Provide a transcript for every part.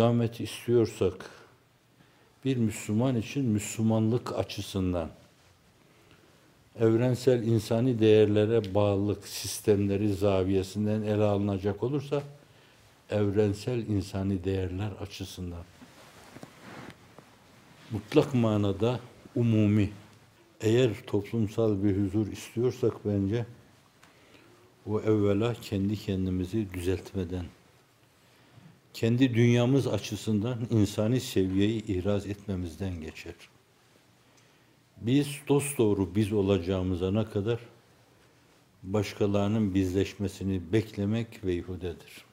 istikameti istiyorsak, bir Müslüman için Müslümanlık açısından evrensel insani değerlere bağlılık sistemleri zaviyesinden ele alınacak olursa evrensel insani değerler açısından mutlak manada umumi eğer toplumsal bir huzur istiyorsak bence o evvela kendi kendimizi düzeltmeden kendi dünyamız açısından insani seviyeyi ihraz etmemizden geçer. Biz dost doğru biz olacağımıza kadar başkalarının bizleşmesini beklemek veyhudedir.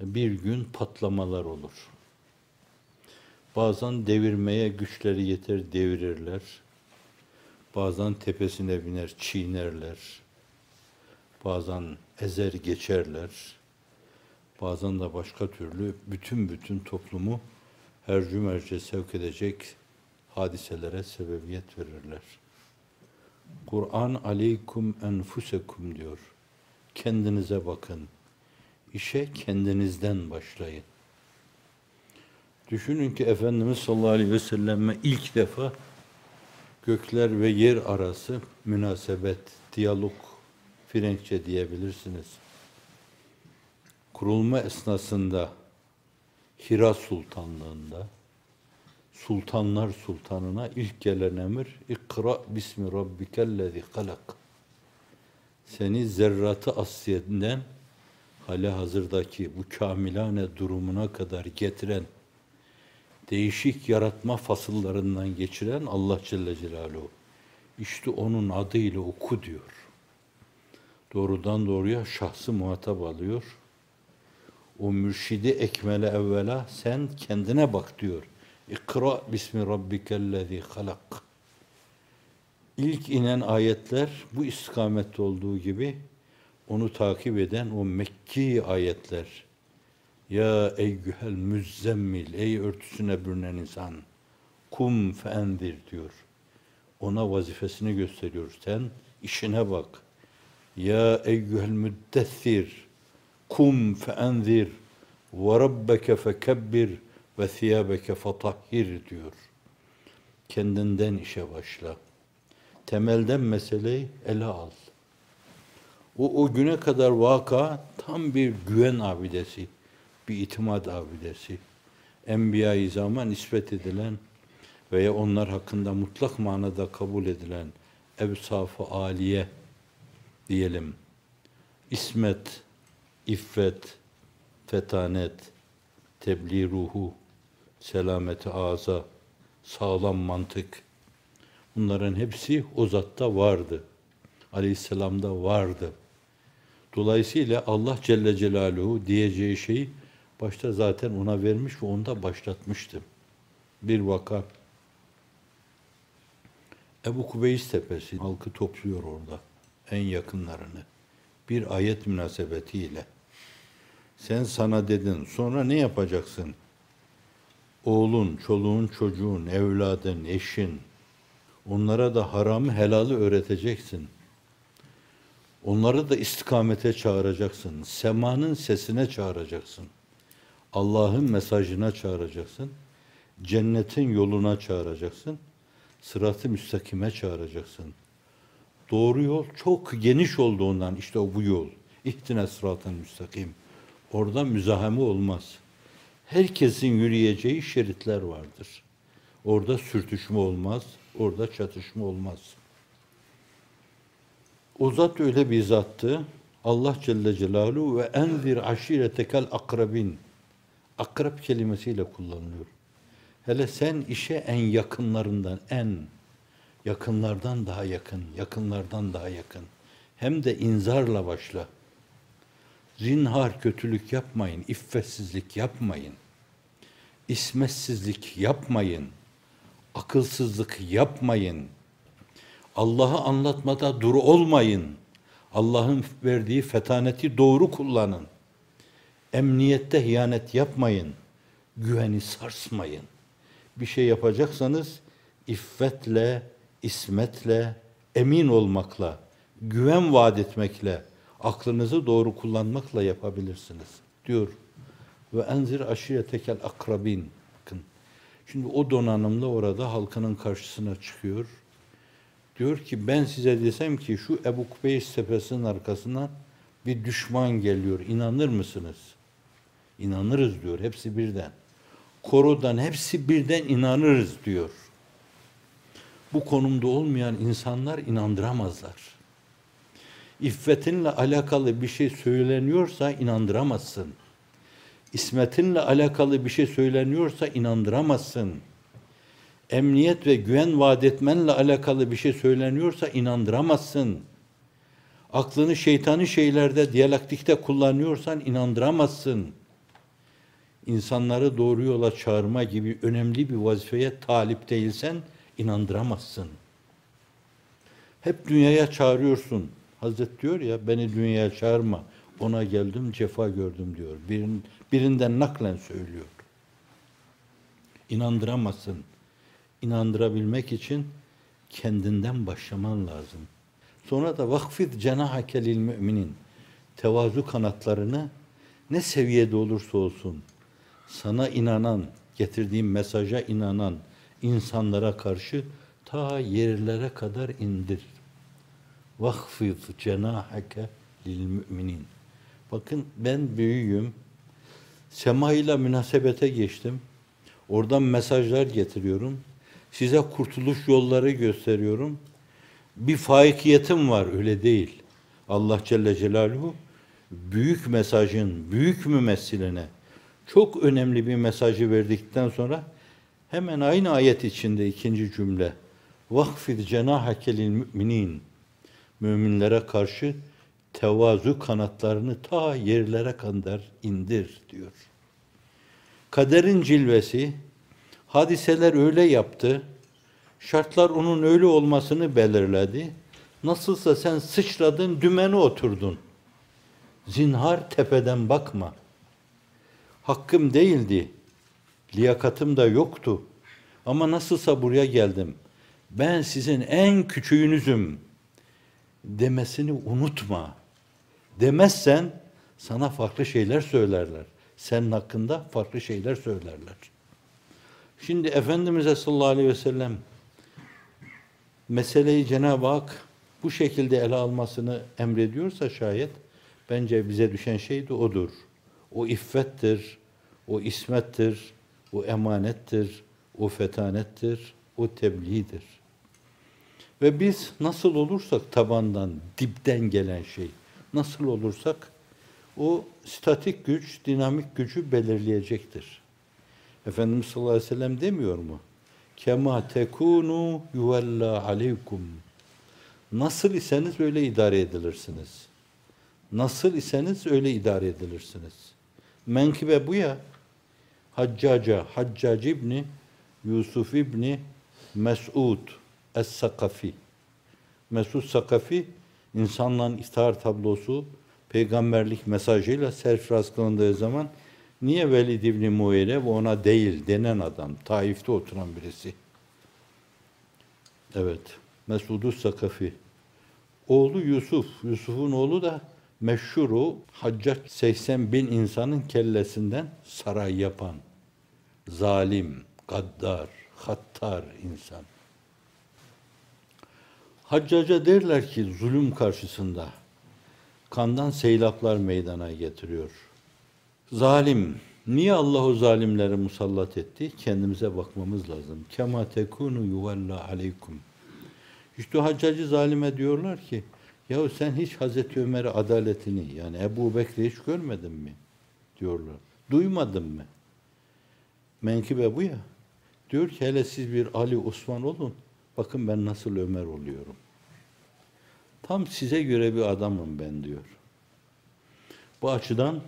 Bir gün patlamalar olur. Bazen devirmeye güçleri yeter devirirler. Bazen tepesine biner çiğnerler. Bazen ezer geçerler. Bazen de başka türlü bütün bütün toplumu her cümerce sevk edecek hadiselere sebebiyet verirler. Kur'an aleykum enfusekum diyor. Kendinize bakın. İşe kendinizden başlayın. Düşünün ki Efendimiz sallallahu aleyhi ve selleme ilk defa gökler ve yer arası münasebet, diyalog, Frenkçe diyebilirsiniz. Kurulma esnasında Hira Sultanlığında Sultanlar Sultanına ilk gelen emir İkra bismi rabbikellezi halak. Seni zerratı asliyetinden hali hazırdaki bu kamilane durumuna kadar getiren değişik yaratma fasıllarından geçiren Allah Celle Celaluhu. İşte onun adıyla oku diyor. Doğrudan doğruya şahsı muhatap alıyor. O mürşidi ekmele evvela sen kendine bak diyor. İkra bismi rabbikellezi halak. İlk inen ayetler bu istikamette olduğu gibi onu takip eden o Mekki ayetler. Ya eyyühel müzzemmil, ey örtüsüne bürünen insan, kum feendir diyor. Ona vazifesini gösteriyor. Sen işine bak. Ya eyyühel müddessir, kum feendir ve rabbeke fekebbir ve thiyabeke fatahhir diyor. Kendinden işe başla. Temelden meseleyi ele al. O, o güne kadar vaka tam bir güven abidesi, bir itimat abidesi. Enbiya-i zaman nispet edilen veya onlar hakkında mutlak manada kabul edilen evsaf-ı aliye diyelim. İsmet, iffet, fetanet, tebliğ ruhu, selameti ağza, sağlam mantık. Bunların hepsi o zatta vardı. Aleyhisselam'da vardı. Dolayısıyla Allah Celle Celaluhu diyeceği şeyi başta zaten ona vermiş ve onda başlatmıştı. Bir vaka. Ebu Kubeys Tepesi halkı topluyor orada. En yakınlarını. Bir ayet münasebetiyle. Sen sana dedin. Sonra ne yapacaksın? Oğlun, çoluğun, çocuğun, evladın, eşin. Onlara da haramı helalı öğreteceksin. Onları da istikamete çağıracaksın. Semanın sesine çağıracaksın. Allah'ın mesajına çağıracaksın. Cennetin yoluna çağıracaksın. Sırat-ı müstakime çağıracaksın. Doğru yol çok geniş olduğundan işte bu yol. İhtine sıratın müstakim. Orada müzaheme olmaz. Herkesin yürüyeceği şeritler vardır. Orada sürtüşme olmaz, orada çatışma olmaz. O zat öyle bir zattı. Allah Celle Celaluhu ve enzir aşiretekel akrabin. Akrab kelimesiyle kullanılıyor. Hele sen işe en yakınlarından, en yakınlardan daha yakın, yakınlardan daha yakın. Hem de inzarla başla. Zinhar kötülük yapmayın, iffetsizlik yapmayın. İsmetsizlik yapmayın. Akılsızlık yapmayın. Allah'ı anlatmada duru olmayın. Allah'ın verdiği fetaneti doğru kullanın. Emniyette hiyanet yapmayın. Güveni sarsmayın. Bir şey yapacaksanız iffetle, ismetle, emin olmakla, güven vaat etmekle, aklınızı doğru kullanmakla yapabilirsiniz diyor ve enzir aşiretekel akrabin. Bakın. Şimdi o donanımla orada halkının karşısına çıkıyor. Diyor ki ben size desem ki şu Ebu Kubeys tepesinin arkasına bir düşman geliyor. İnanır mısınız? İnanırız diyor hepsi birden. Korodan hepsi birden inanırız diyor. Bu konumda olmayan insanlar inandıramazlar. İffetinle alakalı bir şey söyleniyorsa inandıramazsın. İsmetinle alakalı bir şey söyleniyorsa inandıramazsın. Emniyet ve güven vaat etmenle alakalı bir şey söyleniyorsa inandıramazsın. Aklını şeytani şeylerde, diyalektikte kullanıyorsan inandıramazsın. İnsanları doğru yola çağırma gibi önemli bir vazifeye talip değilsen inandıramazsın. Hep dünyaya çağırıyorsun. Hazret diyor ya beni dünyaya çağırma. Ona geldim cefa gördüm diyor. Birin, birinden naklen söylüyor. İnandıramazsın. İnandırabilmek için kendinden başlaman lazım. Sonra da vakfid cenahake lil müminin. Tevazu kanatlarını ne seviyede olursa olsun sana inanan, getirdiğim mesaja inanan insanlara karşı ta yerlere kadar indir. Cenahake lil müminin. Bakın ben büyüğüm. Sema ile münasebete geçtim. Oradan mesajlar getiriyorum. Size kurtuluş yolları gösteriyorum. Bir faikiyetim var öyle değil. Allah Celle Celaluhu büyük mesajın büyük mümessiline çok önemli bir mesajı verdikten sonra hemen aynı ayet içinde ikinci cümle vakfid cenahake lil müminin müminlere karşı tevazu kanatlarını ta yerlere kadar indir diyor. Kaderin cilvesi, hadiseler öyle yaptı, şartlar onun öyle olmasını belirledi. Nasılsa sen sıçradın, dümene oturdun. Zinhar tepeden bakma. Hakkım değildi, liyakatım da yoktu. Ama nasılsa buraya geldim. Ben sizin en küçüğünüzüm demesini unutma. Demezsen sana farklı şeyler söylerler. Senin hakkında farklı şeyler söylerler. Şimdi Efendimiz'e sallallahu aleyhi ve sellem meseleyi Cenab-ı Hak bu şekilde ele almasını emrediyorsa şayet bence bize düşen şey de odur. O iffettir, o ismettir, o emanettir, o fetanettir, o tebliğdir. Ve biz nasıl olursak tabandan, dipten gelen şey, nasıl olursak o statik güç, dinamik gücü belirleyecektir. Efendimiz sallallahu aleyhi ve sellem demiyor mu? Kema tekunu yuvella aleykum. Nasıl iseniz öyle idare edilirsiniz. Nasıl iseniz öyle idare edilirsiniz. Menkibe bu ya. Haccaca, Haccac İbni Yusuf İbni Mes'ud Es-Sakafi. Mesud Sakafi insanların iftihar tablosu peygamberlik mesajıyla serfiraz kılındığı zaman niye Velid İbni Muire ve ona değil denen adam, Taif'te oturan birisi. Evet, Mesud Sakafi. Oğlu Yusuf, Yusuf'un oğlu da meşhuru Haccac 80 bin insanın kellesinden saray yapan, zalim, gaddar, hattar insan. Haccaca derler ki zulüm karşısında kandan seylaplar meydana getiriyor. Zalim, niye Allah o zalimleri musallat etti? Kendimize bakmamız lazım. Kema tekunu yuvalla aleykum. İşte haccacı zalime diyorlar ki, yahu sen hiç Hazreti Ömer'e adaletini, yani Ebu Bekir'i hiç görmedin mi? Diyorlar. Duymadın mı? Menkibe bu ya. Diyor ki hele siz bir Ali Osman olun. Bakın ben nasıl Ömer oluyorum. Tam size göre bir adamım ben diyor. Bu açıdan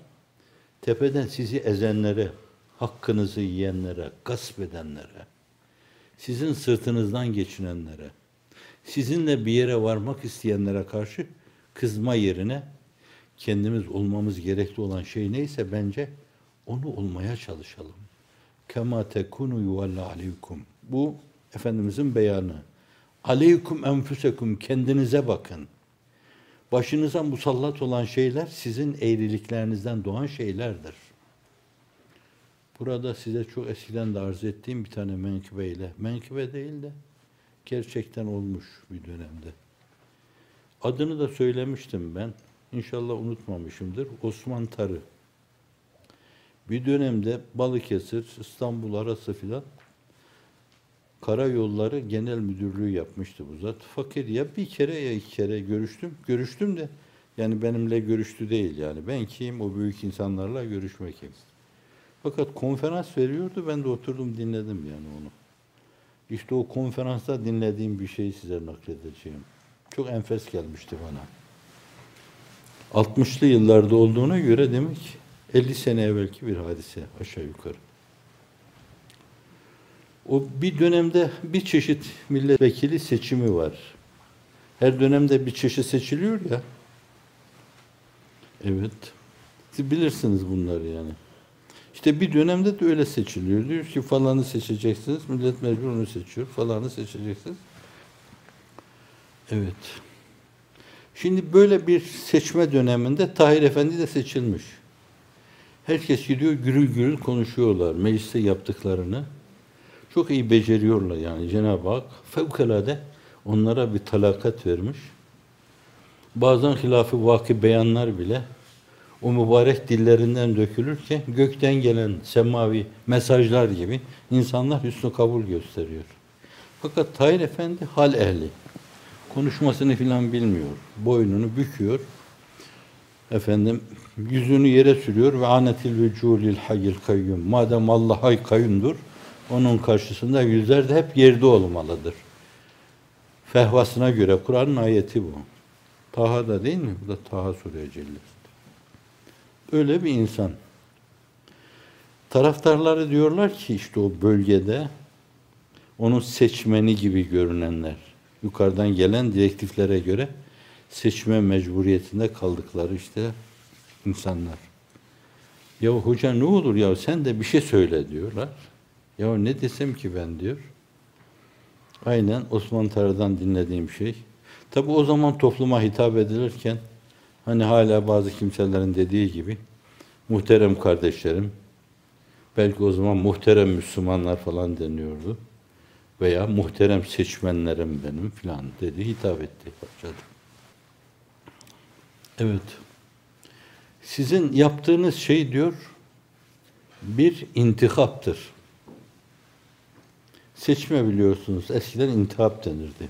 tepeden sizi ezenlere, hakkınızı yiyenlere, gasp edenlere, sizin sırtınızdan geçinenlere, sizinle bir yere varmak isteyenlere karşı kızma yerine kendimiz olmamız gerekli olan şey neyse bence onu olmaya çalışalım. Kema tekunu yuvalla aleykum. Bu Efendimizin beyanı. Aleykum enfusekum kendinize bakın. Başınıza musallat olan şeyler sizin eğriliklerinizden doğan şeylerdir. Burada size çok eskiden de arz ettiğim bir tane menkıbeyle, menkıbe değil de gerçekten olmuş bir dönemde. Adını da söylemiştim ben. İnşallah unutmamışımdır. Osman Tarı. Bir dönemde Balıkesir, İstanbul arası filan Karayolları Genel Müdürlüğü yapmıştı bu zat. Fakir ya bir kere ya iki kere görüştüm. Görüştüm de yani benimle görüştü değil yani. Ben kim? O büyük insanlarla görüşmek kim? Fakat konferans veriyordu. Ben de oturdum dinledim yani onu. İşte o konferansta dinlediğim bir şeyi size nakledeceğim. Çok enfes gelmişti bana. 60'lı yıllarda olduğuna göre demek 50 sene evvelki bir hadise aşağı yukarı. O bir dönemde bir çeşit milletvekili seçimi var. Her dönemde bir çeşit seçiliyor ya. Evet. Siz bilirsiniz bunları yani. İşte bir dönemde de öyle seçiliyor. Diyor ki falanı seçeceksiniz. Millet mecbur onu seçiyor. Falanı seçeceksiniz. Evet. Şimdi böyle bir seçme döneminde Tahir Efendi de seçilmiş. Herkes gidiyor gürül gürül konuşuyorlar mecliste yaptıklarını. Çok iyi beceriyorlar yani Cenab-ı Hak fevkalade onlara bir talakat vermiş. Bazen hilafı vaki beyanlar bile o mübarek dillerinden dökülürken gökten gelen semavi mesajlar gibi insanlar hüsnü kabul gösteriyor. Fakat Tahir Efendi hal ehli. Konuşmasını filan bilmiyor. Boynunu büküyor. Efendim yüzünü yere sürüyor ve anetil vüculil hayyil kayyum. Madem Allah hay kayyumdur, onun karşısında yüzler de hep yerde olmalıdır. Fehvasına göre Kur'an'ın ayeti bu. Taha da değil mi? Bu da Taha Sure Cellesi. Öyle bir insan. Taraftarları diyorlar ki işte o bölgede onun seçmeni gibi görünenler, yukarıdan gelen direktiflere göre seçme mecburiyetinde kaldıkları işte insanlar. Ya hoca ne olur ya sen de bir şey söyle diyorlar. Ya ne desem ki ben diyor. Aynen Osman Tarı'dan dinlediğim şey. Tabi o zaman topluma hitap edilirken hani hala bazı kimselerin dediği gibi muhterem kardeşlerim belki o zaman muhterem Müslümanlar falan deniyordu veya muhterem seçmenlerim benim filan dedi hitap etti başladı. Evet. Sizin yaptığınız şey diyor bir intikaptır. Seçme biliyorsunuz. Eskiden intihap denirdi.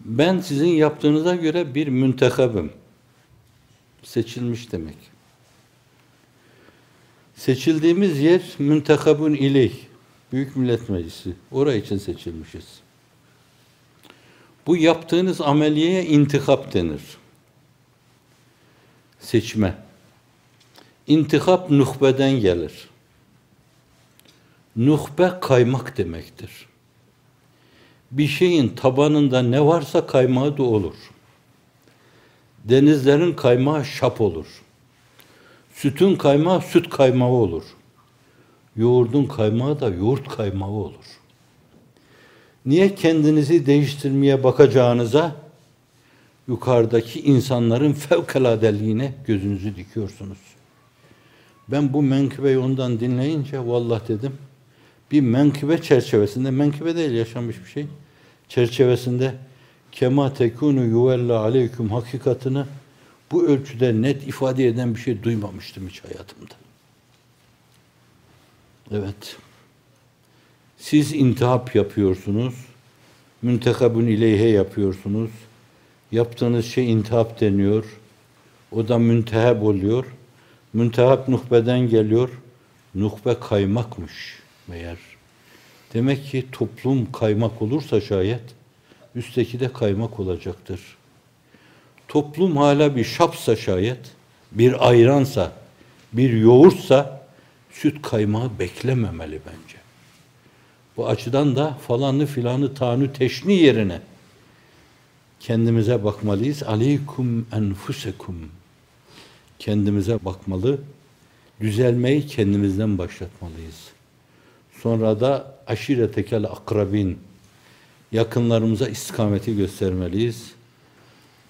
Ben sizin yaptığınıza göre bir müntekabım. Seçilmiş demek. Seçildiğimiz yer müntekabun ileyh. Büyük Millet Meclisi. Oraya için seçilmişiz. Bu yaptığınız ameliyeye intikap denir. Seçme. İntikap nuhbeden gelir. Nuhbe kaymak demektir. Bir şeyin tabanında ne varsa kaymağı da olur. Denizlerin kaymağı şap olur. Sütün kaymağı süt kaymağı olur. Yoğurdun kaymağı da yoğurt kaymağı olur. Niye kendinizi değiştirmeye bakacağınıza yukarıdaki insanların fevkaladeliğine gözünüzü dikiyorsunuz. Ben bu menkıbeyi ondan dinleyince vallahi dedim bir menkıbe çerçevesinde menkıbe değil yaşanmış bir şey çerçevesinde kema tekunu yuvella aleyküm hakikatını bu ölçüde net ifade eden bir şey duymamıştım hiç hayatımda. Evet. Siz intihap yapıyorsunuz. Müntekabun ileyhe yapıyorsunuz. Yaptığınız şey intihap deniyor. O da müntehab oluyor. Müntehab nuhbeden geliyor. Nuhbe kaymakmış meğer. Demek ki toplum kaymak olursa şayet üstteki de kaymak olacaktır. Toplum hala bir şapsa şayet, bir ayransa, bir yoğurtsa süt kaymağı beklememeli bence. Bu açıdan da falanı filanı tanı teşni yerine kendimize bakmalıyız. Aleykum enfusekum. Kendimize bakmalı. Düzelmeyi kendimizden başlatmalıyız. Sonra da aşiretekel akrabin yakınlarımıza istikameti göstermeliyiz.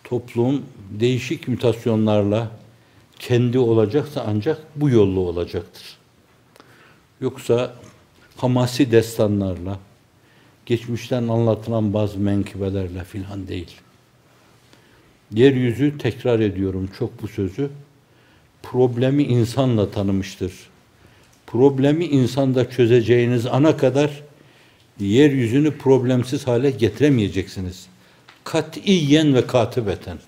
Toplum değişik mutasyonlarla, kendi olacaksa ancak bu yolla olacaktır. Yoksa hamasi destanlarla, geçmişten anlatılan bazı menkıbelerle filan değil. Yeryüzü, tekrar ediyorum çok bu sözü, problemi insanla tanımıştır. Problemi insanda çözeceğiniz ana kadar yeryüzünü problemsiz hale getiremeyeceksiniz. Katiyen ve katibeten.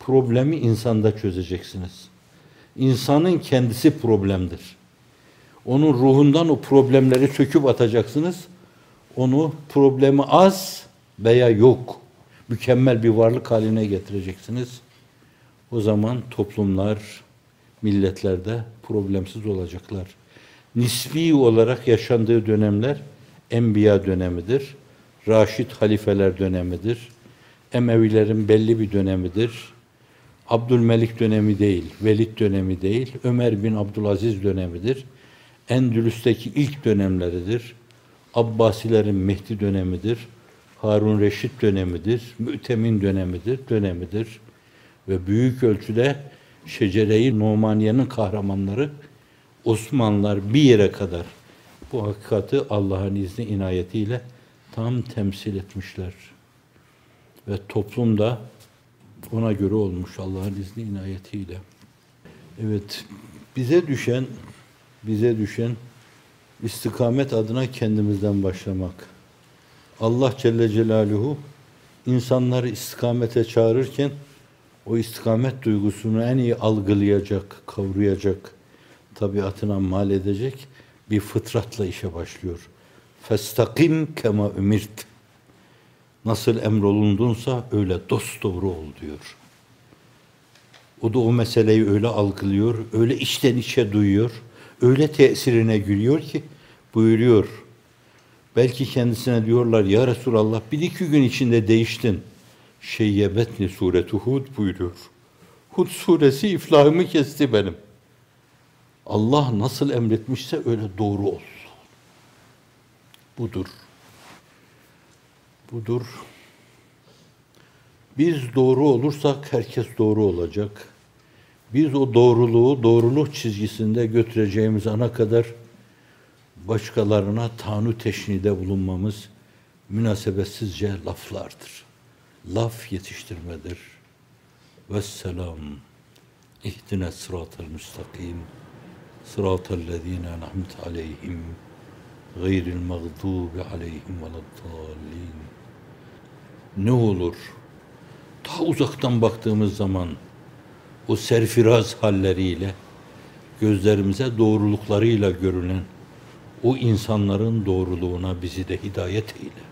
Problemi insanda çözeceksiniz. İnsanın kendisi problemdir. Onun ruhundan o problemleri söküp atacaksınız. Onu problemi az veya yok, mükemmel bir varlık haline getireceksiniz. O zaman toplumlar, milletlerde problemsiz olacaklar. Nisbi olarak yaşandığı dönemler Enbiya dönemidir. Raşid halifeler dönemidir. Emevilerin belli bir dönemidir. Abdülmelik dönemi değil, Velid dönemi değil, Ömer bin Abdülaziz dönemidir. Endülüs'teki ilk dönemleridir. Abbasilerin Mehdi dönemidir. Harun Reşit dönemidir. Mütemin dönemidir, dönemidir. Ve büyük ölçüde Şecere-i Numaniye'nin kahramanları Osmanlılar bir yere kadar bu hakikati Allah'ın izni inayetiyle tam temsil etmişler. Ve toplum da ona göre olmuş Allah'ın izni inayetiyle. Evet, bize düşen bize düşen istikamet adına kendimizden başlamak. Allah Celle Celaluhu insanları istikamete çağırırken o istikamet duygusunu en iyi algılayacak, kavrayacak, tabiatına mal edecek bir fıtratla işe başlıyor. Festakim kema ümirt. Nasıl emrolundunsa öyle dost doğru ol diyor. O da o meseleyi öyle algılıyor, öyle içten içe duyuyor, öyle tesirine gülüyor ki buyuruyor. Belki kendisine diyorlar ya Resulallah bir iki gün içinde değiştin. Şeyyebetni suretu Hud buyuruyor. Hud suresi iflahımı kesti benim. Allah nasıl emretmişse öyle doğru ol. Budur. Budur. Biz doğru olursak herkes doğru olacak. Biz o doğruluğu doğruluk çizgisinde götüreceğimiz ana kadar başkalarına tanu teşnide bulunmamız münasebetsizce laflardır. Laf yetiştirmedir. Vesselam. İhdine sıratel müstakim. Sıratel lezine en'amte aleyhim. Gayril mağdubi aleyhim veleddallin. Ne olur? Ta uzaktan baktığımız zaman o serfiraz halleriyle gözlerimize doğruluklarıyla görünen o insanların doğruluğuna bizi de hidayet eyle.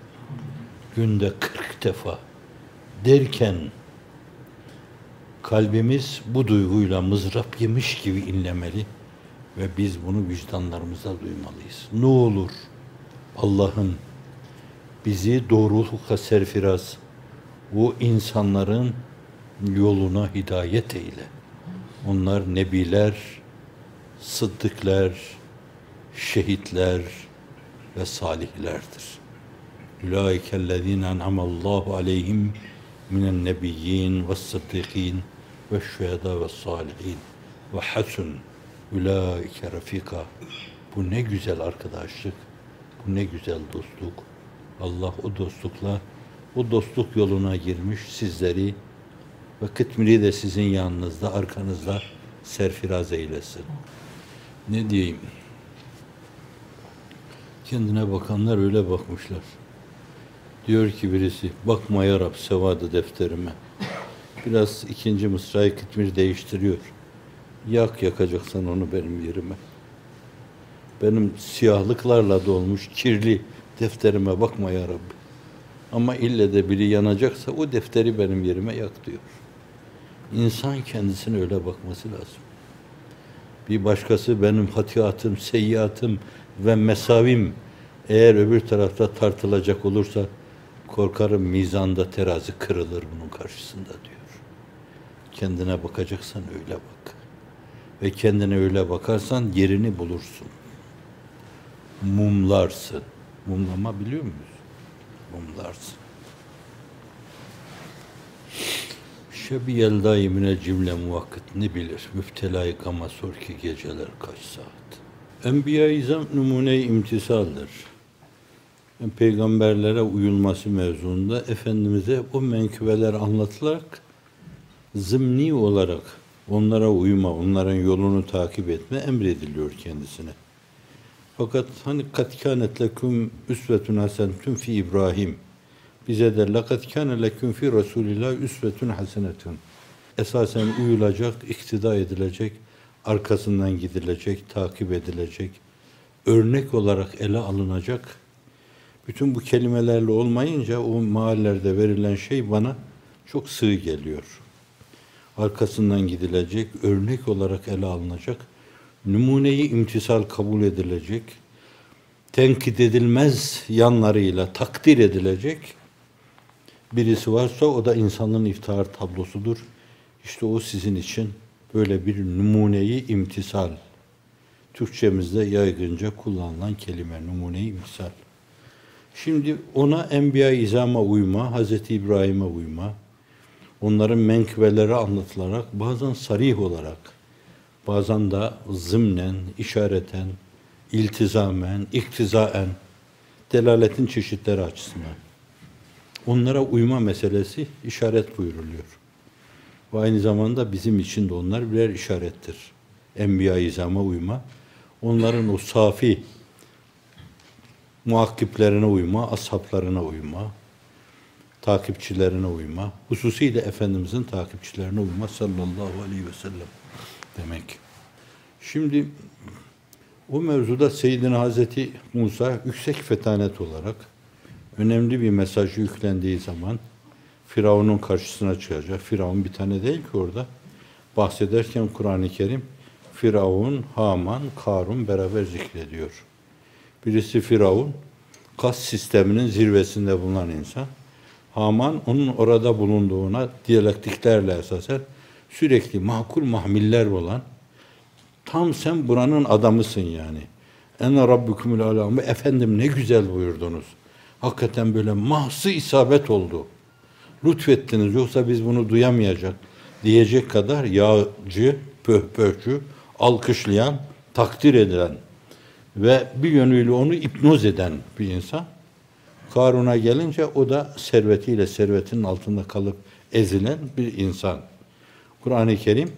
Günde kırk defa derken kalbimiz bu duyguyla mızrap yemiş gibi inlemeli ve biz bunu vicdanlarımızda duymalıyız. Ne olur Allah'ın bizi doğrulukla serfiraz bu insanların yoluna hidayet eyle. Onlar nebiler, sıddıklar, şehitler ve salihlerdir. Ulaikellezine en'amallahu aleyhim nebiyyin ve sıddıkîn ve şühedâ ve hasun ulaike. Bu ne güzel arkadaşlık, bu ne güzel dostluk. Allah o dostlukla, o dostluk yoluna girmiş sizleri ve kıtmiri de sizin yanınızda, arkanızda serfiraz eylesin. Ne diyeyim? Kendine bakanlar öyle bakmışlar. Diyor ki birisi, bakma ya Rab sevadı defterime. Biraz ikinci mısrayı kıtmir değiştiriyor. Yak yakacaksan onu benim yerime. Benim siyahlıklarla dolmuş kirli defterime bakma ya Rabbi. Ama ille de biri yanacaksa o defteri benim yerime yak diyor. İnsan kendisine öyle bakması lazım. Bir başkası benim hatiyatım, seyyiatım ve mesavim eğer öbür tarafta tartılacak olursa korkarım mizanda terazi kırılır bunun karşısında diyor. Kendine bakacaksan öyle bak. Ve kendine öyle bakarsan yerini bulursun. Mumlarsın. Mumlama biliyor muyuz? Mumlarsın. Şebi yeldâi mine cimle muvakkit ne bilir? Müptelayı kama sor ki geceler kaç saat? Enbiya-i numune imtisaldır. Peygamberlere uyulması mevzuunda Efendimiz'e o menkıbeler anlatılarak zımni olarak onlara uyma, onların yolunu takip etme emrediliyor kendisine. Fakat hani kat kânet leküm üsvetun hasenetun fi İbrahim. Bize de lakat kâne leküm fi Resulillah üsvetun hasenetun. Esasen uyulacak, iktida edilecek, arkasından gidilecek, takip edilecek, örnek olarak ele alınacak. Bütün bu kelimelerle olmayınca o mahallerde verilen şey bana çok sığ geliyor. Arkasından gidilecek, örnek olarak ele alınacak, numuneyi imtisal kabul edilecek, tenkit edilmez yanlarıyla takdir edilecek birisi varsa o da insanlığın iftihar tablosudur. İşte o sizin için böyle bir numuneyi imtisal. Türkçemizde yaygınca kullanılan kelime numuneyi imtisal. Şimdi ona enbiya izama uyma, Hazreti İbrahim'e uyma, onların menkıbeleri anlatılarak bazen sarih olarak, bazen de zımnen, işareten, iltizamen, iktizaen, delaletin çeşitleri açısından. Onlara uyma meselesi işaret buyuruluyor. Ve aynı zamanda bizim için de onlar birer işarettir. Enbiya-i İzam'a uyma. Onların o safi muhakkiplerine uyma, ashablarına uyma, takipçilerine uyma, hususiyle Efendimizin takipçilerine uyma sallallahu aleyhi ve sellem demek. Şimdi o mevzuda Seyyidina Hazreti Musa yüksek fetanet olarak önemli bir mesaj yüklendiği zaman Firavun'un karşısına çıkacak. Firavun bir tane değil ki orada. Bahsederken Kur'an-ı Kerim Firavun, Haman, Karun beraber zikrediyor. Birisi Firavun, kas sisteminin zirvesinde bulunan insan. Haman onun orada bulunduğuna diyalektiklerle esasen sürekli makul mahmiller olan tam sen buranın adamısın yani. En rabbukumul alam. Efendim ne güzel buyurdunuz. Hakikaten böyle mahsı isabet oldu. Lütfettiniz yoksa biz bunu duyamayacak diyecek kadar yağcı, pöhpöhçü, alkışlayan, takdir edilen ve bir yönüyle onu ipnoz eden bir insan. Karun'a gelince o da servetiyle servetinin altında kalıp ezilen bir insan. Kur'an-ı Kerim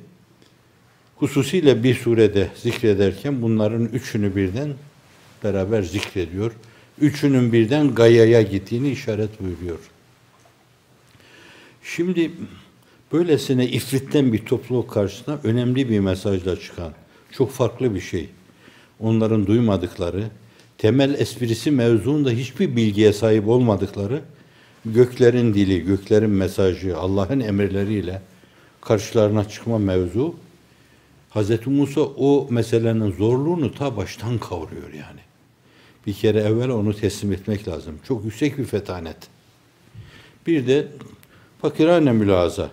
hususiyle bir surede zikrederken bunların üçünü birden beraber zikrediyor. Üçünün birden gayaya gittiğini işaret buyuruyor. Şimdi böylesine ifritten bir topluluk karşısında önemli bir mesajla çıkan, çok farklı bir şey. Onların duymadıkları, temel esprisi mevzuunda hiçbir bilgiye sahip olmadıkları, göklerin dili, göklerin mesajı, Allah'ın emirleriyle karşılarına çıkma mevzu, Hz. Musa o meselenin zorluğunu ta baştan kavuruyor yani. Bir kere evvel onu teslim etmek lazım. Çok yüksek bir fetanet. Bir de fakirane mülaza.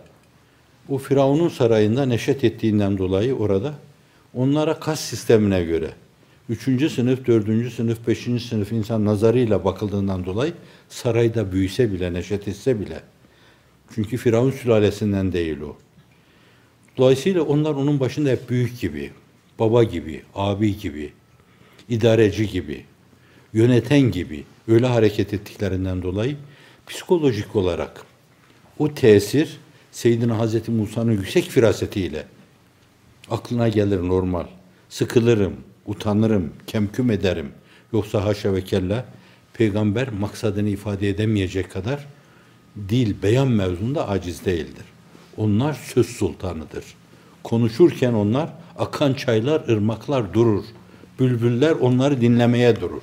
O Firavun'un sarayında neşet ettiğinden dolayı orada onlara kas sistemine göre üçüncü sınıf, dördüncü sınıf, beşinci sınıf insan nazarıyla bakıldığından dolayı sarayda büyüse bile, neşet etse bile. Çünkü Firavun sülalesinden değil o. Dolayısıyla onlar onun başında hep büyük gibi, baba gibi, abi gibi, idareci gibi, yöneten gibi öyle hareket ettiklerinden dolayı psikolojik olarak o tesir Seyyidina Hazreti Musa'nın yüksek firasetiyle aklına gelir normal. Sıkılırım, utanırım, kemküm ederim. Yoksa haşa ve kella peygamber maksadını ifade edemeyecek kadar dil, beyan mevzunda aciz değildir. Onlar söz sultanıdır. Konuşurken onlar akan çaylar, ırmaklar durur. Bülbüller onları dinlemeye durur.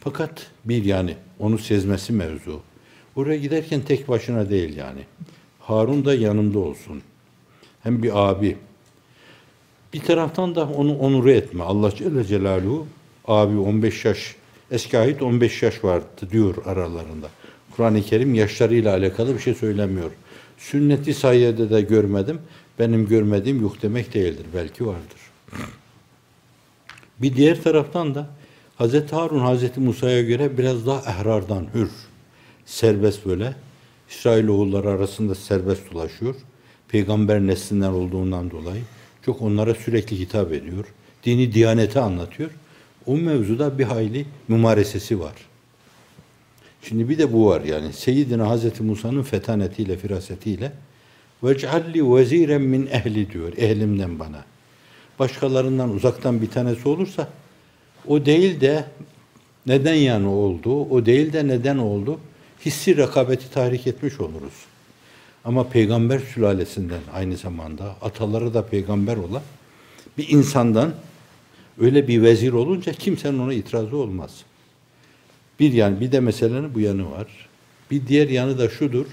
Fakat bir yani onu sezmesi mevzu. Oraya giderken tek başına değil yani. Harun da yanında olsun. Hem bir abi. Bir taraftan da onu onuru etme. Allah Celle Celaluhu abi 15 yaş, eski ait 15 yaş vardı diyor aralarında. Kur'an-ı Kerim yaşlarıyla alakalı bir şey söylemiyor. Sünneti sayede de görmedim. Benim görmediğim yok demek değildir. Belki vardır. Bir diğer taraftan da Hz. Harun Hz. Musa'ya göre biraz daha ehrardan hür, serbest böyle İsrailoğulları arasında serbest dolaşıyor. Peygamber neslinden olduğundan dolayı çok onlara sürekli hitap ediyor. Dini diyaneti anlatıyor. O mevzuda bir hayli mümaresesi var. Şimdi bir de bu var yani. Seyyidina Hazreti Musa'nın fetanetiyle, firasetiyle vec'alli veziren min ehli diyor. Ehlimden bana. Başkalarından uzaktan bir tanesi olursa o değil de neden yani oldu, o değil de neden oldu hissi rekabeti tahrik etmiş oluruz. Ama peygamber sülalesinden aynı zamanda ataları da peygamber olan bir insandan öyle bir vezir olunca kimsenin ona itirazı olmaz. Bir yani bir de meselenin bu yanı var. Bir diğer yanı da şudur.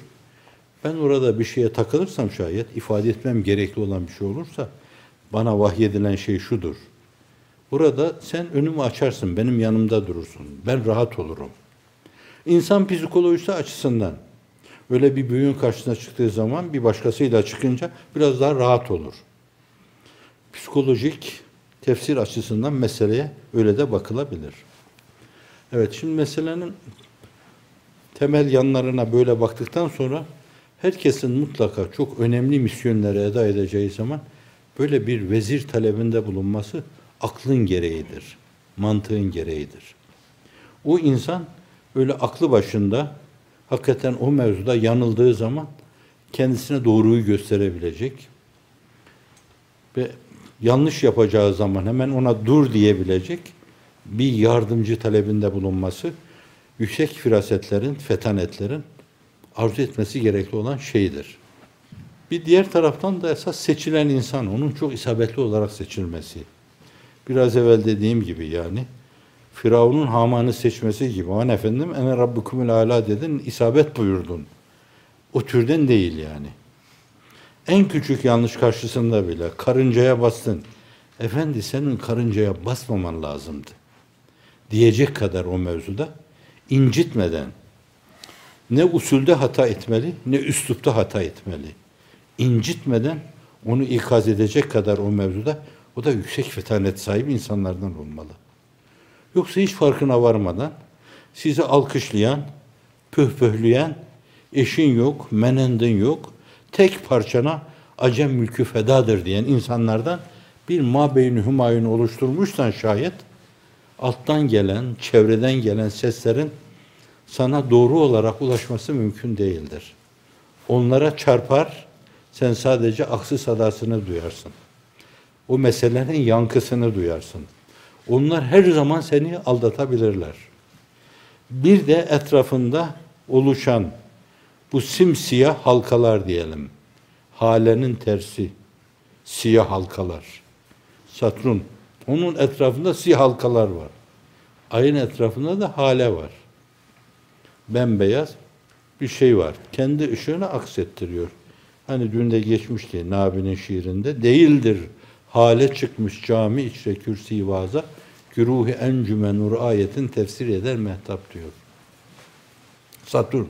Ben orada bir şeye takılırsam şayet ifade etmem gerekli olan bir şey olursa bana vahyedilen şey şudur. Burada sen önümü açarsın, benim yanımda durursun. Ben rahat olurum. İnsan psikolojisi açısından öyle bir büyüğün karşısına çıktığı zaman bir başkasıyla çıkınca biraz daha rahat olur. Psikolojik tefsir açısından meseleye öyle de bakılabilir. Evet şimdi meselenin temel yanlarına böyle baktıktan sonra herkesin mutlaka çok önemli misyonları eda edeceği zaman böyle bir vezir talebinde bulunması aklın gereğidir, mantığın gereğidir. O insan öyle aklı başında hakikaten o mevzuda yanıldığı zaman kendisine doğruyu gösterebilecek ve yanlış yapacağı zaman hemen ona dur diyebilecek bir yardımcı talebinde bulunması yüksek firasetlerin, fetanetlerin arzu etmesi gerekli olan şeydir. Bir diğer taraftan da esas seçilen insan, onun çok isabetli olarak seçilmesi. Biraz evvel dediğim gibi yani, Firavun'un Haman'ı seçmesi gibi. Aman efendim, ene rabbukumul ala dedin, isabet buyurdun. O türden değil yani. En küçük yanlış karşısında bile karıncaya bastın. Efendi senin karıncaya basmaman lazımdı. Diyecek kadar o mevzuda incitmeden ne usulde hata etmeli ne üslupta hata etmeli. İncitmeden onu ikaz edecek kadar o mevzuda o da yüksek fetanet sahibi insanlardan olmalı. Yoksa hiç farkına varmadan sizi alkışlayan, pöhpöhleyen, eşin yok, menendin yok, tek parçana acem mülkü fedadır diyen insanlardan bir mabeyni hümayun oluşturmuşsan şayet alttan gelen, çevreden gelen seslerin sana doğru olarak ulaşması mümkün değildir. Onlara çarpar, sen sadece aksi sadasını duyarsın. O meselenin yankısını duyarsın. Onlar her zaman seni aldatabilirler. Bir de etrafında oluşan bu simsiyah halkalar diyelim. Halenin tersi. Siyah halkalar. Satürn. Onun etrafında siyah halkalar var. Ayın etrafında da hale var. Bembeyaz bir şey var. Kendi ışığını aksettiriyor. Hani dün de geçmişti Nabi'nin şiirinde. Değildir hale çıkmış cami içre kürsi vaza güruhi encüme nur ayetin tefsir eder mehtap diyor. Satürn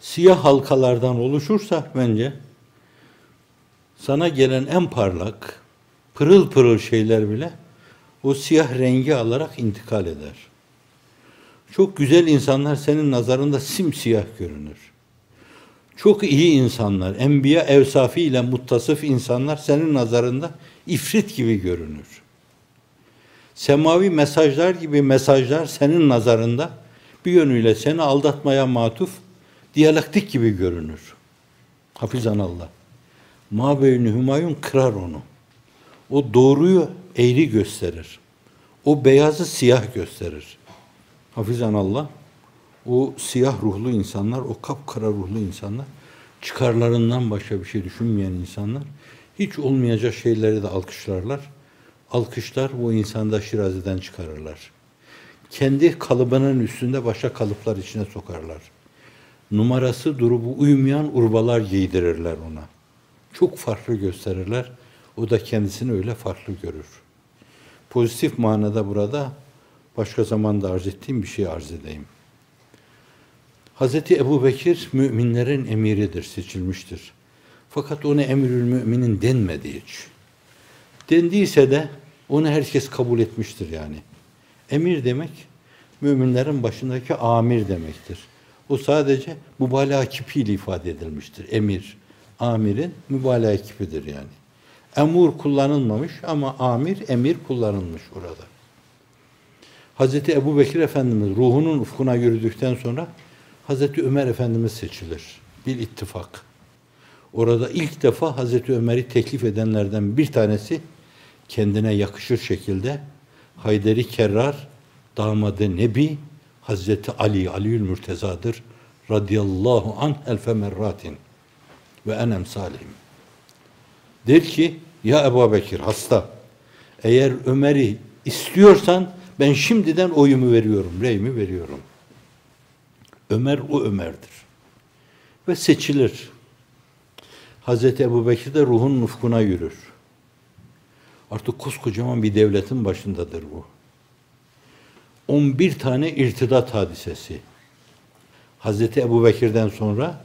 siyah halkalardan oluşursa bence sana gelen en parlak pırıl pırıl şeyler bile o siyah rengi alarak intikal eder. Çok güzel insanlar senin nazarında simsiyah görünür. Çok iyi insanlar, enbiya evsafi ile muttasıf insanlar senin nazarında ifrit gibi görünür. Semavi mesajlar gibi mesajlar senin nazarında bir yönüyle seni aldatmaya matuf diyalektik gibi görünür. Hafizan Allah. Mabeyni Hümayun kırar onu. O doğruyu eğri gösterir. O beyazı siyah gösterir. Hafizan Allah. O siyah ruhlu insanlar, o kapkara ruhlu insanlar, çıkarlarından başka bir şey düşünmeyen insanlar, hiç olmayacak şeyleri de alkışlarlar. Alkışlar o insanda şirazeden çıkarırlar. Kendi kalıbının üstünde başka kalıplar içine sokarlar. Numarası durubu uymayan urbalar giydirirler ona. Çok farklı gösterirler. O da kendisini öyle farklı görür. Pozitif manada burada başka zamanda arz ettiğim bir şey arz edeyim. Hazreti Ebu Bekir müminlerin emiridir, seçilmiştir. Fakat ona emirül müminin denmedi hiç. Dendiyse de onu herkes kabul etmiştir yani. Emir demek müminlerin başındaki amir demektir. O sadece mübalağa kipiyle ifade edilmiştir. Emir, amirin mübalağa kipidir yani. Emur kullanılmamış ama amir, emir kullanılmış orada. Hazreti Ebu Bekir Efendimiz ruhunun ufkuna yürüdükten sonra Hazreti Ömer Efendimiz seçilir. Bir ittifak. Orada ilk defa Hazreti Ömer'i teklif edenlerden bir tanesi kendine yakışır şekilde Hayderi Kerrar damadı Nebi Hazreti Ali Aliül Mürteza'dır radıyallahu an elfe merratin ve enem salim. Der ki ya Ebu Bekir hasta eğer Ömer'i istiyorsan ben şimdiden oyumu veriyorum, reyimi veriyorum. Ömer o Ömer'dir. Ve seçilir. Hazreti Ebu Bekir de ruhun ufkuna yürür. Artık koskocaman bir devletin başındadır bu. 11 tane irtidat hadisesi. Hazreti Ebu Bekir'den sonra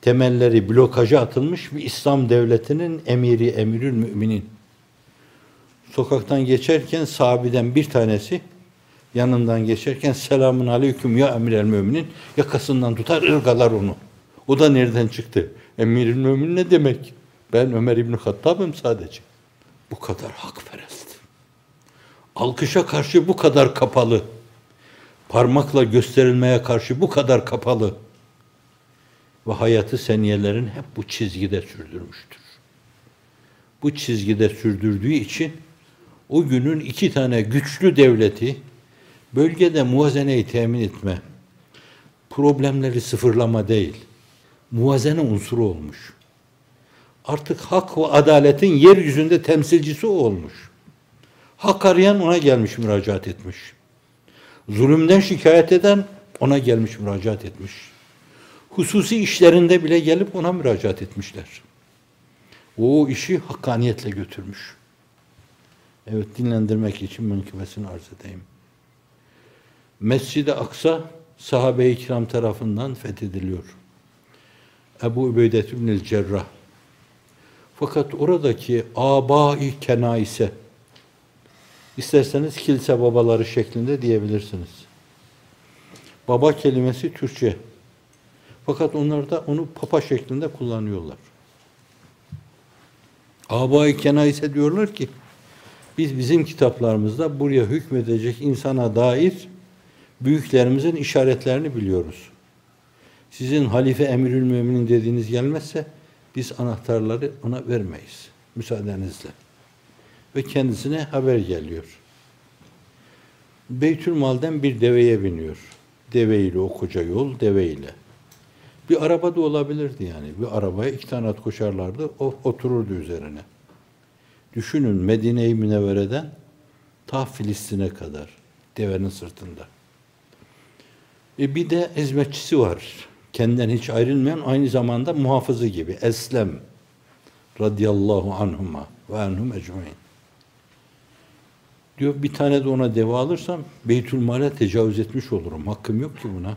temelleri blokaja atılmış bir İslam devletinin emiri, emirül müminin. Sokaktan geçerken sahabeden bir tanesi yanından geçerken selamun aleyküm ya emir el müminin yakasından tutar ırgalar onu. O da nereden çıktı? Emirül mümin ne demek? Ben Ömer İbni Hattab'ım sadece. Bu kadar hakperest. Alkışa karşı bu kadar kapalı. Parmakla gösterilmeye karşı bu kadar kapalı. Ve hayatı seniyelerin hep bu çizgide sürdürmüştür. Bu çizgide sürdürdüğü için o günün iki tane güçlü devleti bölgede muvazeneyi temin etme, problemleri sıfırlama değil, muvazene unsuru olmuş. Artık hak ve adaletin yeryüzünde temsilcisi olmuş. Hak arayan ona gelmiş müracaat etmiş. Zulümden şikayet eden ona gelmiş müracaat etmiş. Hususi işlerinde bile gelip ona müracaat etmişler. O işi hakkaniyetle götürmüş. Evet dinlendirmek için mümkümesini arz edeyim. Mescid-i Aksa sahabe-i kiram tarafından fethediliyor. Ebu Übeydet İbnül Cerrah. Fakat oradaki aba-i kenaise isterseniz kilise babaları şeklinde diyebilirsiniz. Baba kelimesi Türkçe. Fakat onlar da onu papa şeklinde kullanıyorlar. Aba-i kenaise diyorlar ki biz bizim kitaplarımızda buraya hükmedecek insana dair büyüklerimizin işaretlerini biliyoruz. Sizin halife emirül müminin dediğiniz gelmezse biz anahtarları ona vermeyiz. Müsaadenizle. Ve kendisine haber geliyor. Beytülmal'den bir deveye biniyor. Deveyle o koca yol deveyle. Bir araba da olabilirdi yani. Bir arabaya iki tane at koşarlardı. O otururdu üzerine. Düşünün Medine-i Münevvere'den ta Filistin'e kadar devenin sırtında. E bir de hizmetçisi var. Kendinden hiç ayrılmayan aynı zamanda muhafızı gibi. Eslem radıyallahu anhuma ve anhum ecmain. Diyor bir tane de ona deva alırsam Beytülmal'e tecavüz etmiş olurum. Hakkım yok ki buna.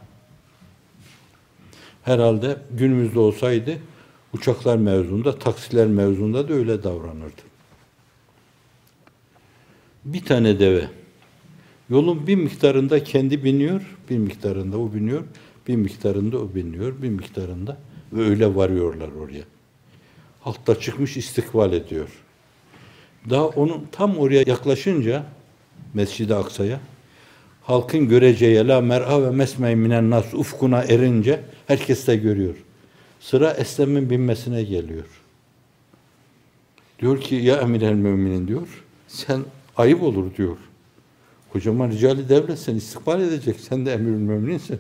Herhalde günümüzde olsaydı uçaklar mevzunda, taksiler mevzunda da öyle davranırdı. Bir tane deve. Yolun bir miktarında kendi biniyor, bir miktarında o biniyor, bir miktarında o biniyor, bir miktarında ve öyle varıyorlar oraya. Halk da çıkmış istikbal ediyor. Daha onun tam oraya yaklaşınca Mescid-i Aksa'ya halkın göreceği la mer'a ve mesmey minen nas ufkuna erince herkes de görüyor. Sıra Eslem'in binmesine geliyor. Diyor ki ya emir el müminin diyor. Sen ayıp olur diyor. Kocaman ricali devlet sen istikbal edecek. Sen de emirül mümininsin.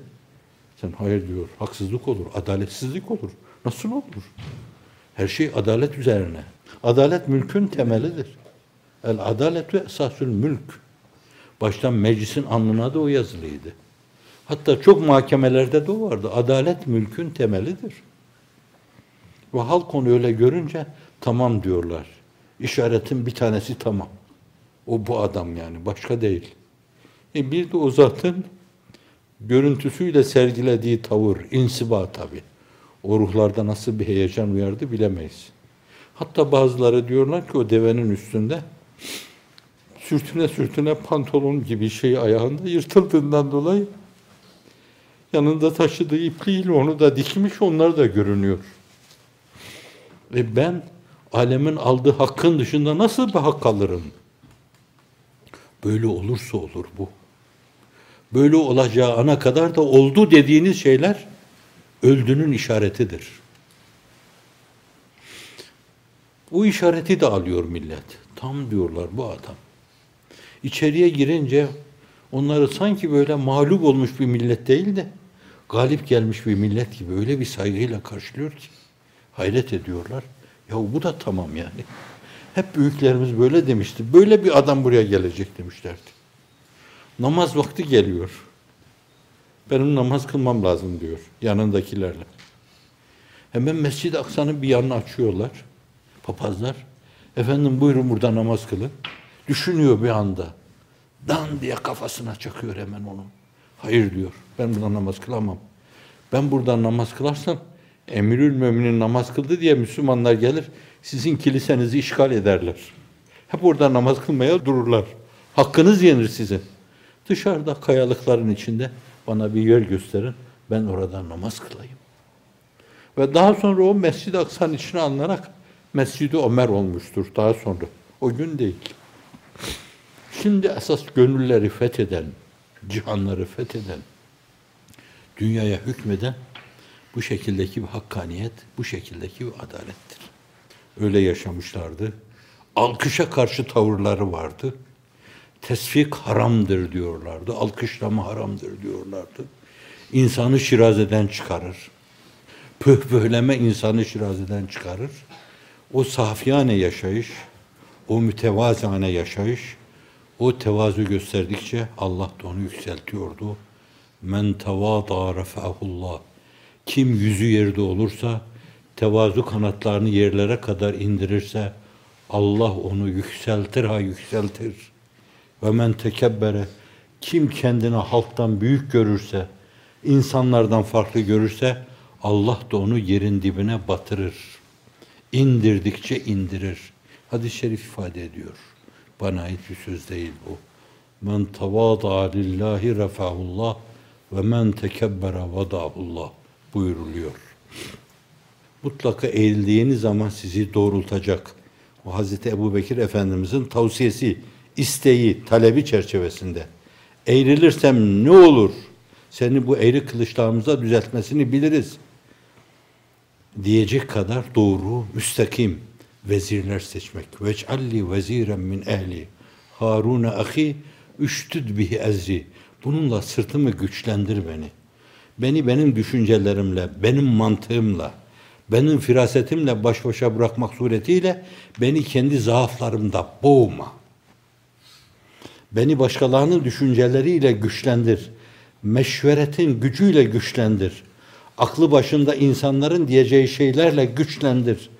Sen hayır diyor. Haksızlık olur. Adaletsizlik olur. Nasıl olur? Her şey adalet üzerine. Adalet mülkün temelidir. El adaletu esasül mülk. Baştan meclisin alnına da o yazılıydı. Hatta çok mahkemelerde de o vardı. Adalet mülkün temelidir. Ve halk onu öyle görünce tamam diyorlar. İşaretin bir tanesi tamam. O bu adam yani. Başka değil. E bir de o zatın görüntüsüyle sergilediği tavır, insiba tabi. O ruhlarda nasıl bir heyecan uyardı bilemeyiz. Hatta bazıları diyorlar ki o devenin üstünde sürtüne sürtüne pantolon gibi şey ayağında yırtıldığından dolayı Yanında taşıdığı ipliğiyle onu da dikmiş, onlar da görünüyor. Ve ben alemin aldığı hakkın dışında nasıl bir hak alırım? Böyle olursa olur bu. Böyle olacağı ana kadar da oldu dediğiniz şeyler öldünün işaretidir. Bu işareti de alıyor millet. Tam diyorlar bu adam. İçeriye girince onları sanki böyle mağlup olmuş bir millet değil de galip gelmiş bir millet gibi öyle bir saygıyla karşılıyor ki hayret ediyorlar. Ya bu da tamam yani. Hep büyüklerimiz böyle demişti. Böyle bir adam buraya gelecek demişlerdi. Namaz vakti geliyor. Benim namaz kılmam lazım diyor yanındakilerle. Hemen Mescid-i Aksa'nın bir yanını açıyorlar. Papazlar. Efendim buyurun burada namaz kılın. Düşünüyor bir anda. Dan diye kafasına çakıyor hemen onu. Hayır diyor. Ben burada namaz kılamam. Ben burada namaz kılarsam Emirül Müminin namaz kıldı diye Müslümanlar gelir. Sizin kilisenizi işgal ederler. Hep orada namaz kılmaya dururlar. Hakkınız yenir sizin. Dışarıda kayalıkların içinde bana bir yer gösterin. Ben orada namaz kılayım. Ve daha sonra o Mescid-i Aksa'nın içine alınarak Mescid-i Ömer olmuştur daha sonra. O gün değil. Şimdi esas gönülleri fetheden, cihanları fetheden, dünyaya hükmeden bu şekildeki bir hakkaniyet, bu şekildeki bir adalettir. Öyle yaşamışlardı. Alkışa karşı tavırları vardı. Tesfik haramdır diyorlardı. Alkışlama haramdır diyorlardı. İnsanı şirazeden çıkarır. Pühpühleme insanı şirazeden çıkarır. O safiyane yaşayış, o mütevazane yaşayış, o tevazu gösterdikçe Allah da onu yükseltiyordu. Men tevâdâ refâhullah. Kim yüzü yerde olursa, tevazu kanatlarını yerlere kadar indirirse, Allah onu yükseltir ha yükseltir. Ve men tekebbere. Kim kendini halktan büyük görürse, insanlardan farklı görürse, Allah da onu yerin dibine batırır. İndirdikçe indirir. Hadis-i şerif ifade ediyor. Bana ait bir söz değil bu. Men tavada lillahi refahullah ve men tekebbere vadahullah buyuruluyor. Mutlaka eğildiğiniz zaman sizi doğrultacak. O Hazreti Ebu Bekir Efendimizin tavsiyesi, isteği, talebi çerçevesinde. Eğrilirsem ne olur? Seni bu eğri kılıçlarımıza düzeltmesini biliriz. Diyecek kadar doğru, müstakim vezirler seçmek. Vec'alli veziren min ehli. Harun ahi üştüd bihi ezri. Bununla sırtımı güçlendir beni. Beni benim düşüncelerimle, benim mantığımla, benim firasetimle baş başa bırakmak suretiyle beni kendi zaaflarımda boğma. Beni başkalarının düşünceleriyle güçlendir. Meşveretin gücüyle güçlendir. Aklı başında insanların diyeceği şeylerle güçlendir.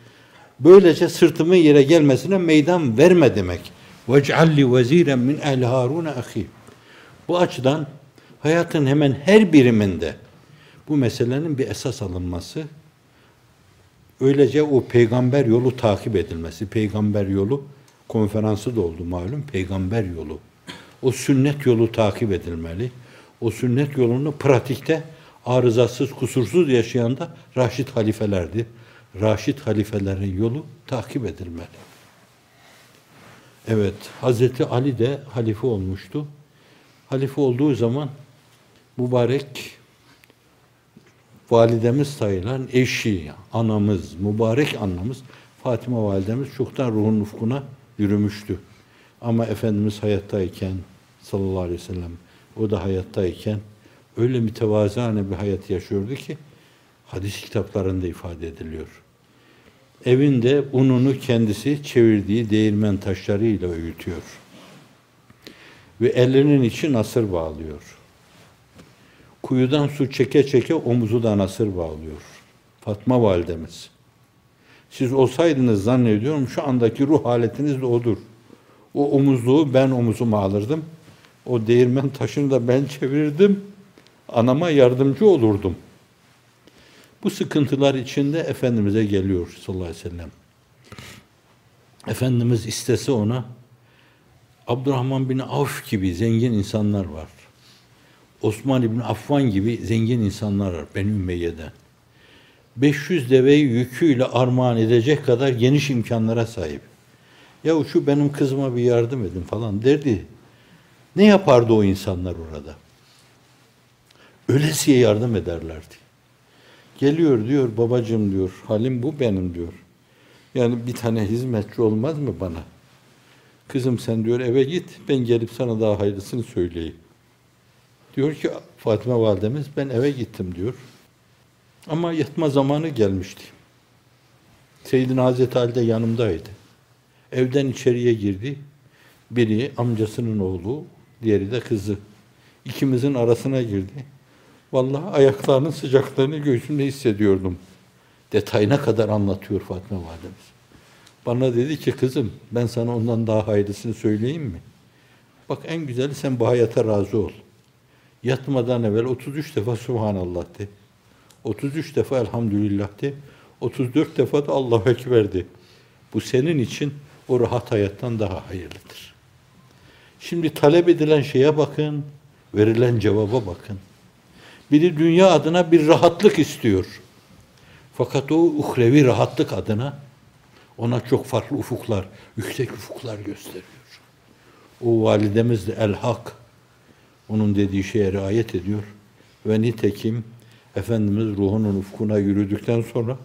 Böylece sırtımın yere gelmesine meydan verme demek. وَجْعَلِّ وَز۪يرًا min اَهْلِ هَارُونَ اَخِي Bu açıdan hayatın hemen her biriminde bu meselenin bir esas alınması, öylece o peygamber yolu takip edilmesi, peygamber yolu konferansı da oldu malum, peygamber yolu. o sünnet yolu takip edilmeli. O sünnet yolunu pratikte arızasız, kusursuz yaşayan da Raşid halifelerdi. Raşid halifelerin yolu takip edilmeli. Evet, Hazreti Ali de halife olmuştu. Halife olduğu zaman mübarek validemiz sayılan eşi, anamız, mübarek anamız Fatıma validemiz çoktan ruhun ufkuna yürümüştü. Ama Efendimiz hayattayken sallallahu aleyhi ve sellem o da hayattayken öyle mütevazane bir hayat yaşıyordu ki hadis kitaplarında ifade ediliyor. Evinde ununu kendisi çevirdiği değirmen taşlarıyla öğütüyor. Ve ellerinin içi nasır bağlıyor. Kuyudan su çeke çeke omuzu da nasır bağlıyor. Fatma validemiz. Siz olsaydınız zannediyorum şu andaki ruh haletiniz de odur. O omuzluğu ben omuzuma alırdım. O değirmen taşını da ben çevirdim. Anama yardımcı olurdum. Bu sıkıntılar içinde Efendimiz'e geliyor sallallahu aleyhi ve sellem. Efendimiz istese ona Abdurrahman bin Avf gibi zengin insanlar var. Osman İbni Affan gibi zengin insanlar var Beni Ümeyye'den. 500 deveyi yüküyle armağan edecek kadar geniş imkanlara sahip. Ya şu benim kızıma bir yardım edin falan derdi. Ne yapardı o insanlar orada? Ölesiye yardım ederlerdi. Geliyor diyor babacığım diyor halim bu benim diyor. Yani bir tane hizmetçi olmaz mı bana? Kızım sen diyor eve git ben gelip sana daha hayırlısını söyleyeyim. Diyor ki Fatıma validemiz ben eve gittim diyor. Ama yatma zamanı gelmişti. Seyyidina Hazreti Ali de yanımdaydı. Evden içeriye girdi. Biri amcasının oğlu, diğeri de kızı. İkimizin arasına girdi. Vallahi ayaklarının sıcaklığını göğsümde hissediyordum. Detayına kadar anlatıyor Fatma validemiz. Bana dedi ki kızım ben sana ondan daha hayırlısını söyleyeyim mi? Bak en güzeli sen bu hayata razı ol. Yatmadan evvel 33 defa Subhanallah de. 33 defa Elhamdülillah de. 34 defa da Allahu Ekber de. Bu senin için o rahat hayattan daha hayırlıdır. Şimdi talep edilen şeye bakın, verilen cevaba bakın. Biri dünya adına bir rahatlık istiyor. Fakat o uhrevi rahatlık adına ona çok farklı ufuklar, yüksek ufuklar gösteriyor. O validemiz de el-hak, onun dediği şeye riayet ediyor. Ve nitekim Efendimiz ruhunun ufkuna yürüdükten sonra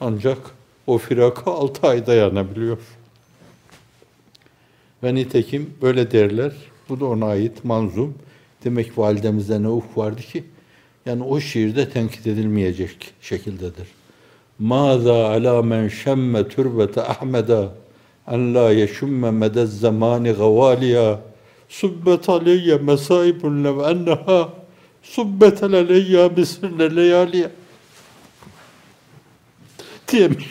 ancak o firaka altı ay dayanabiliyor. Ve nitekim böyle derler. Bu da ona ait manzum. Demek validemizde ne ufk vardı ki? Yani o şiirde tenkit edilmeyecek şekildedir. Maza ala men şemme türbete Ahmeda en la yeşumme medez zamani gavaliya subbet aleyye mesaibun lev enneha subbet aleyye misrine leyaliye diyemiş.